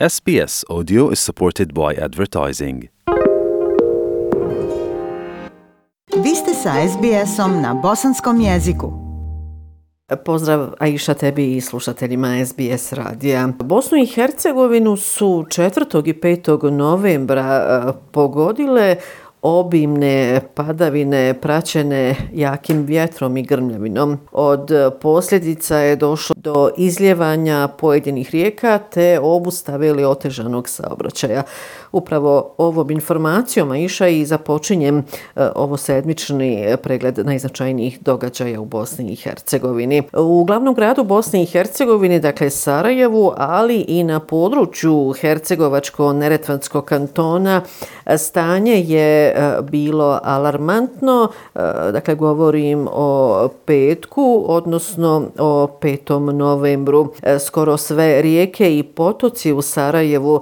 SBS Audio is supported by advertising. Vi ste sa SBS-om na bosanskom jeziku. Pozdrav Aisha tebi i slušateljima SBS radija. Bosnu i Hercegovinu su 4. i 5. novembra eh, pogodile obimne padavine praćene jakim vjetrom i grmljavinom. Od posljedica je došlo do izljevanja pojedinih rijeka te obustave ili otežanog saobraćaja. Upravo ovom informacijom iša i započinjem e, ovo sedmični pregled najznačajnijih događaja u Bosni i Hercegovini. U glavnom gradu Bosne i Hercegovine, dakle Sarajevu, ali i na području Hercegovačko-Neretvanskog kantona, stanje je Eh, bilo alarmantno. Eh, dakle, govorim o petku, odnosno o 5. novembru. Eh, skoro sve rijeke i potoci u Sarajevu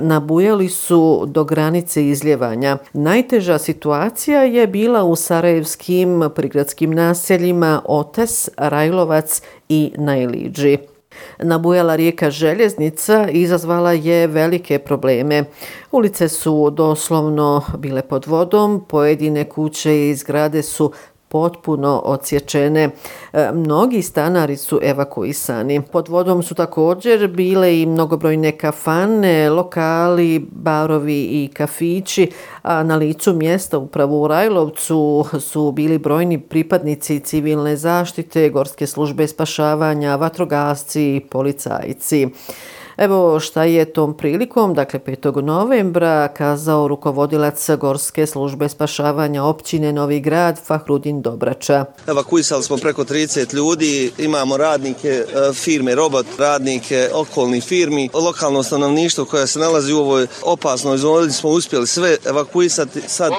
nabujali su su do granice izljevanja. Najteža situacija je bila u sarajevskim prigradskim naseljima Otes, Rajlovac i Najliđi. Nabujala rijeka Željeznica izazvala je velike probleme. Ulice su doslovno bile pod vodom, pojedine kuće i zgrade su potpuno odsječene. E, mnogi stanari su evakuisani. Pod vodom su također bile i mnogobrojne kafane, lokali, barovi i kafići, a na licu mjesta upravo u Rajlovcu su bili brojni pripadnici civilne zaštite, gorske službe spašavanja, vatrogasci i policajci. Evo šta je tom prilikom, dakle 5. novembra, kazao rukovodilac Gorske službe spašavanja općine Novi grad Fahrudin Dobrača. Evakuisali smo preko 30 ljudi, imamo radnike e, firme Robot, radnike okolnih firmi, lokalno stanovništvo koje se nalazi u ovoj opasnoj zoni smo uspjeli sve evakuisati. Sad e,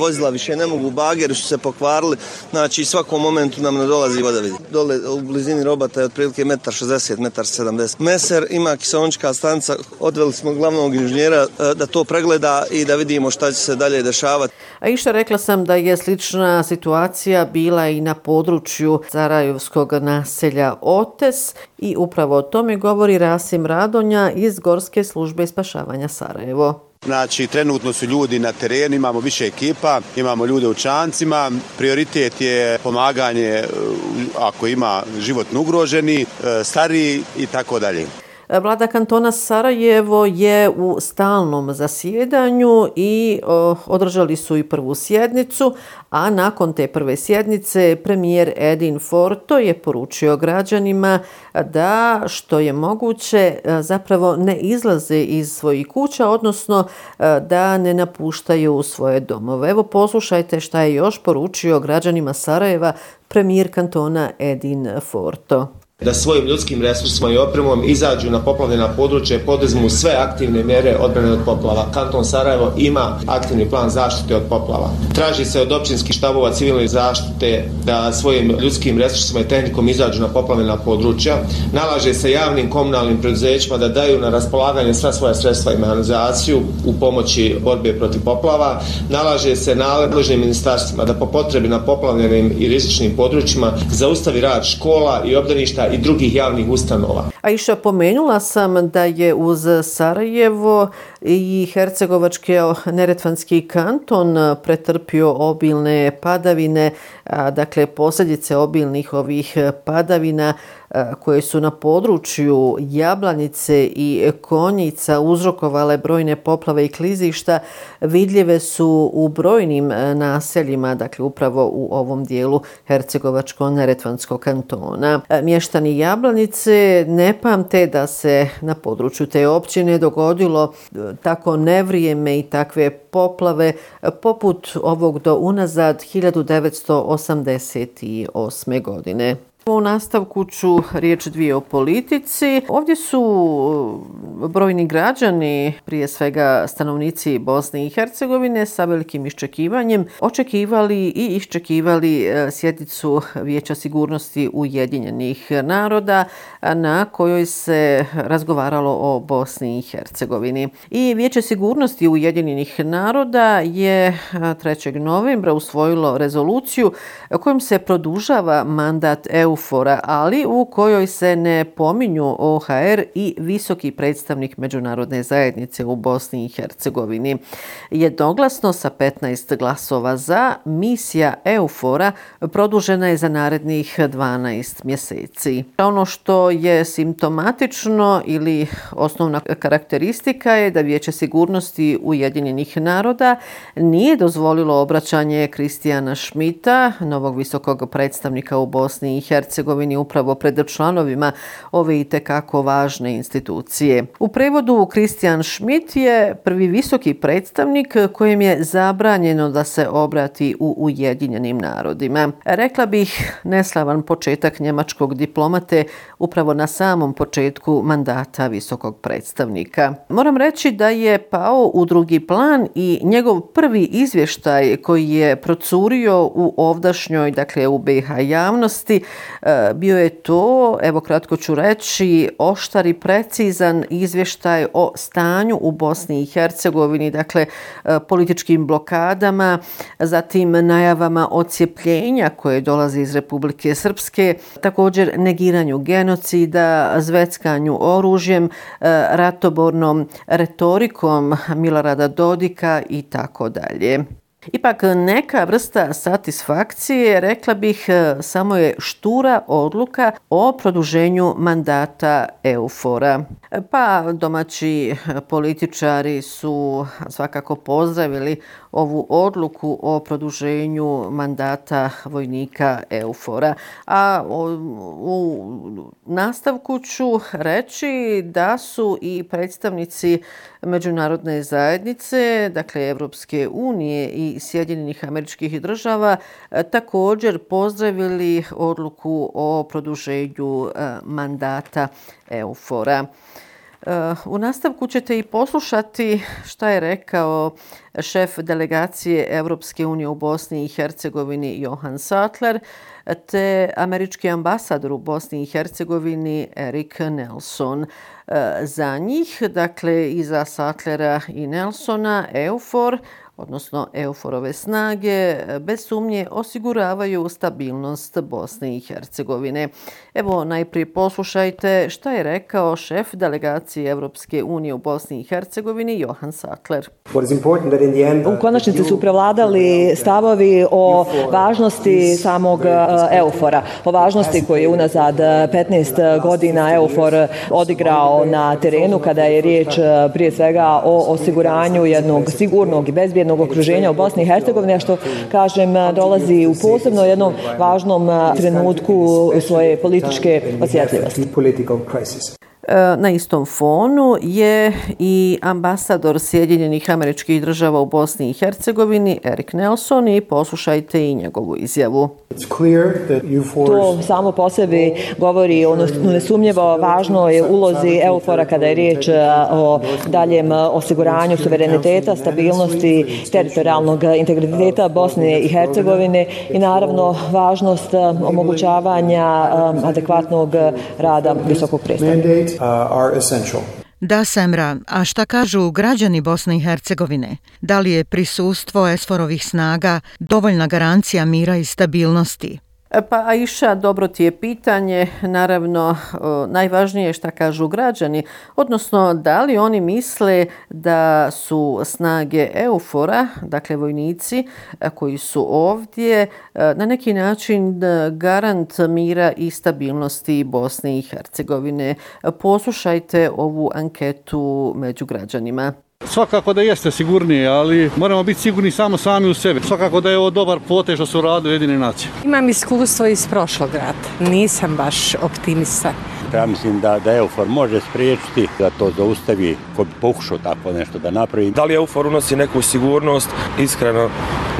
vozila više ne mogu, bageri su se pokvarili, znači svakom momentu nam ne dolazi voda vidi. Dole u blizini robota je otprilike 1,60 m, 1,70 m. Meser ima kiseonička stanca, odveli smo glavnog inženjera e, da to pregleda i da vidimo šta će se dalje dešavati. A išta rekla sam da je slična situacija bila i na području Sarajevskog naselja Otes i upravo o tome govori Rasim Radonja iz Gorske službe spašavanja Sarajevo. Znači, trenutno su ljudi na terenu, imamo više ekipa, imamo ljude u čancima. Prioritet je pomaganje e, ako ima životno ugroženi, e, stariji i tako dalje. E, Vlada kantona Sarajevo je u stalnom zasjedanju i održali su i prvu sjednicu, a nakon te prve sjednice premijer Edin Forto je poručio građanima da što je moguće e, zapravo ne izlaze iz svojih kuća, odnosno e, da ne napuštaju svoje domove. Evo poslušajte šta je još poručio građanima Sarajeva premijer kantona Edin Forto da svojim ljudskim resursima i opremom izađu na poplavljena područje, poduzmu sve aktivne mjere odbrane od poplava. Kanton Sarajevo ima aktivni plan zaštite od poplava. Traži se od općinskih štabova civilne zaštite da svojim ljudskim resursima i tehnikom izađu na poplavljena područja. Nalaže se javnim komunalnim preduzećima da daju na raspolaganje sva svoja sredstva i mehanizaciju u pomoći borbe protiv poplava. Nalaže se nadležnim ministarstvima da po potrebi na poplavljenim i rizičnim područjima zaustavi rad škola i obdaništa i drugih javnih ustanova. A iša pomenula sam da je uz Sarajevo i Hercegovački neretvanski kanton pretrpio obilne padavine, a, dakle posljedice obilnih ovih padavina E, koje su na području Jablanice i Konjica uzrokovale brojne poplave i klizišta, vidljive su u brojnim e, naseljima, dakle upravo u ovom dijelu Hercegovačko-Neretvanskog kantona. E, mještani Jablanice ne pamte da se na području te općine dogodilo tako nevrijeme i takve poplave poput ovog do unazad 1988. godine. U nastavku ću riječ dvije o politici. Ovdje su brojni građani, prije svega stanovnici Bosne i Hercegovine, sa velikim iščekivanjem očekivali i iščekivali e, sjednicu Vijeća sigurnosti Ujedinjenih naroda na kojoj se razgovaralo o Bosni i Hercegovini. I Vijeće sigurnosti Ujedinjenih naroda je 3. Novembra usvojilo rezoluciju kojom se produžava mandat EU Eufora, ali u kojoj se ne pominju OHR i visoki predstavnik predstavnik međunarodne zajednice u Bosni i Hercegovini. Jednoglasno sa 15 glasova za, misija EUFORA produžena je za narednih 12 mjeseci. Ono što je simptomatično ili osnovna karakteristika je da Vijeće sigurnosti Ujedinjenih naroda nije dozvolilo obraćanje Kristijana Šmita, novog visokog predstavnika u Bosni i Hercegovini, upravo pred članovima ove i tekako važne institucije. U prevodu Kristijan Schmidt je prvi visoki predstavnik kojem je zabranjeno da se obrati u Ujedinjenim narodima. Rekla bih neslavan početak njemačkog diplomate upravo na samom početku mandata visokog predstavnika. Moram reći da je pao u drugi plan i njegov prvi izvještaj koji je procurio u ovdašnjoj, dakle u BiH javnosti, e, bio je to, evo kratko ću reći, oštar i precizan izvještaj o stanju u Bosni i Hercegovini, dakle e, političkim blokadama, zatim najavama ocijepljenja koje dolaze iz Republike Srpske, također negiranju genocida, zveckanju oružjem, e, ratobornom retorikom Milorada Dodika i tako dalje. Ipak neka vrsta satisfakcije, rekla bih, e, samo je štura odluka o produženju mandata Eufora. E, pa domaći e, političari su svakako pozdravili ovu odluku o produženju mandata vojnika Eufora. A u nastavku ću reći da su i predstavnici međunarodne zajednice, dakle Evropske unije i Sjedinjenih američkih država, e, također pozdravili odluku o produženju e, mandata Eufora. E, u nastavku ćete i poslušati šta je rekao šef delegacije Evropske unije u Bosni i Hercegovini Johan Sattler te američki ambasador u Bosni i Hercegovini Erik Nelson. Za njih, dakle i za Sattlera i Nelsona, EUFOR odnosno euforove snage, e, bez sumnje osiguravaju stabilnost Bosne i Hercegovine. Evo, najprije poslušajte šta je rekao šef delegacije Evropske unije u Bosni i Hercegovini, Johan Sattler. U konačnici su prevladali stavovi o važnosti samog uh, eufora, o važnosti koji je unazad 15 godina eufor odigrao na terenu kada je riječ uh, prije svega o osiguranju jednog sigurnog i bezbjednog jednog okruženja u Bosni i Hercegovini, a što, kažem, dolazi u posebno jednom važnom trenutku svoje političke politisch gäbe, was jetzt ist. Political crisis. Na istom fonu je i ambasador Sjedinjenih američkih država u Bosni i Hercegovini, Erik Nelson, i poslušajte i njegovu izjavu. To samo po sebi govori o nesumnjevo važnoj ulozi EUFOR-a kada je riječ e, o daljem osiguranju suvereniteta, stabilnosti, teritorijalnog integriteta Bosne i Hercegovine i naravno važnost e, omogućavanja adekvatnog rada visokog predstavnika. Uh, are essential. Da, Semra, a šta kažu građani Bosne i Hercegovine? Da li je prisustvo esforovih snaga dovoljna garancija mira i stabilnosti? E, pa Aisha, dobro ti je pitanje. Naravno, e, najvažnije je šta kažu građani, odnosno da li oni misle da su snage Eufora, dakle vojnici e, koji su ovdje, na neki način garant mira i stabilnosti Bosne i Hercegovine. Poslušajte ovu anketu među građanima. Svakako da jeste sigurnije, ali moramo biti sigurni samo sami u sebi. Svakako da je ovo dobar potež što su radili jedine nacije. Imam iskustvo iz prošlog rata. Nisam baš optimista. Ja mislim da, da EUFOR može spriječiti da to zaustavi ko bi pokušao tako nešto da napravi. Da li EUFOR unosi neku sigurnost? Iskreno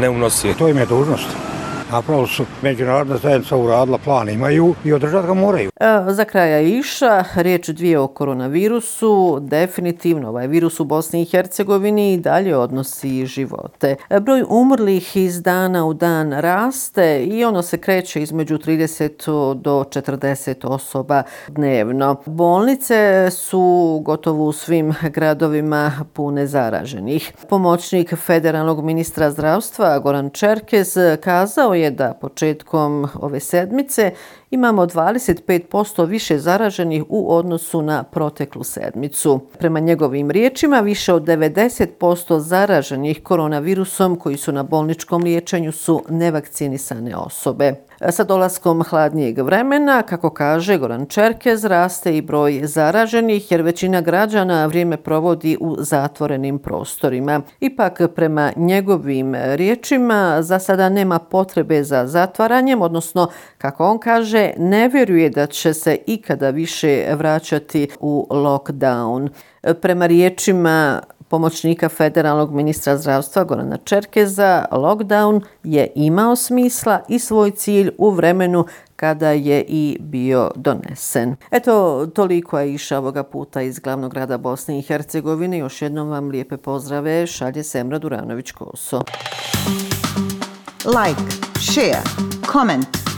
ne unosi. To im je dužnost napravo su međunarodna zajednica uradila plan, imaju i održati ga moraju. E, za kraja iša, riječ dvije o koronavirusu, definitivno ovaj virus u Bosni i Hercegovini i dalje odnosi živote. E, broj umrlih iz dana u dan raste i ono se kreće između 30 do 40 osoba dnevno. Bolnice su gotovo u svim gradovima pune zaraženih. Pomoćnik federalnog ministra zdravstva Goran Čerkez kazao je da početkom ove sedmice imamo 25% više zaraženih u odnosu na proteklu sedmicu. Prema njegovim riječima, više od 90% zaraženih koronavirusom koji su na bolničkom liječenju su nevakcinisane osobe. Sa dolaskom hladnijeg vremena, kako kaže Goran Čerkez, raste i broj zaraženih jer većina građana vrijeme provodi u zatvorenim prostorima. Ipak, prema njegovim riječima, za sada nema potrebe za zatvaranjem, odnosno, kako on kaže, ne vjeruje da će se ikada više vraćati u lockdown. Prema riječima pomoćnika federalnog ministra zdravstva Gorana Čerkeza, lockdown je imao smisla i svoj cilj u vremenu kada je i bio donesen. Eto, toliko je iša ovoga puta iz glavnog grada Bosne i Hercegovine. Još jednom vam lijepe pozdrave. Šalje Semra Duranović-Koso. Like, share, comment.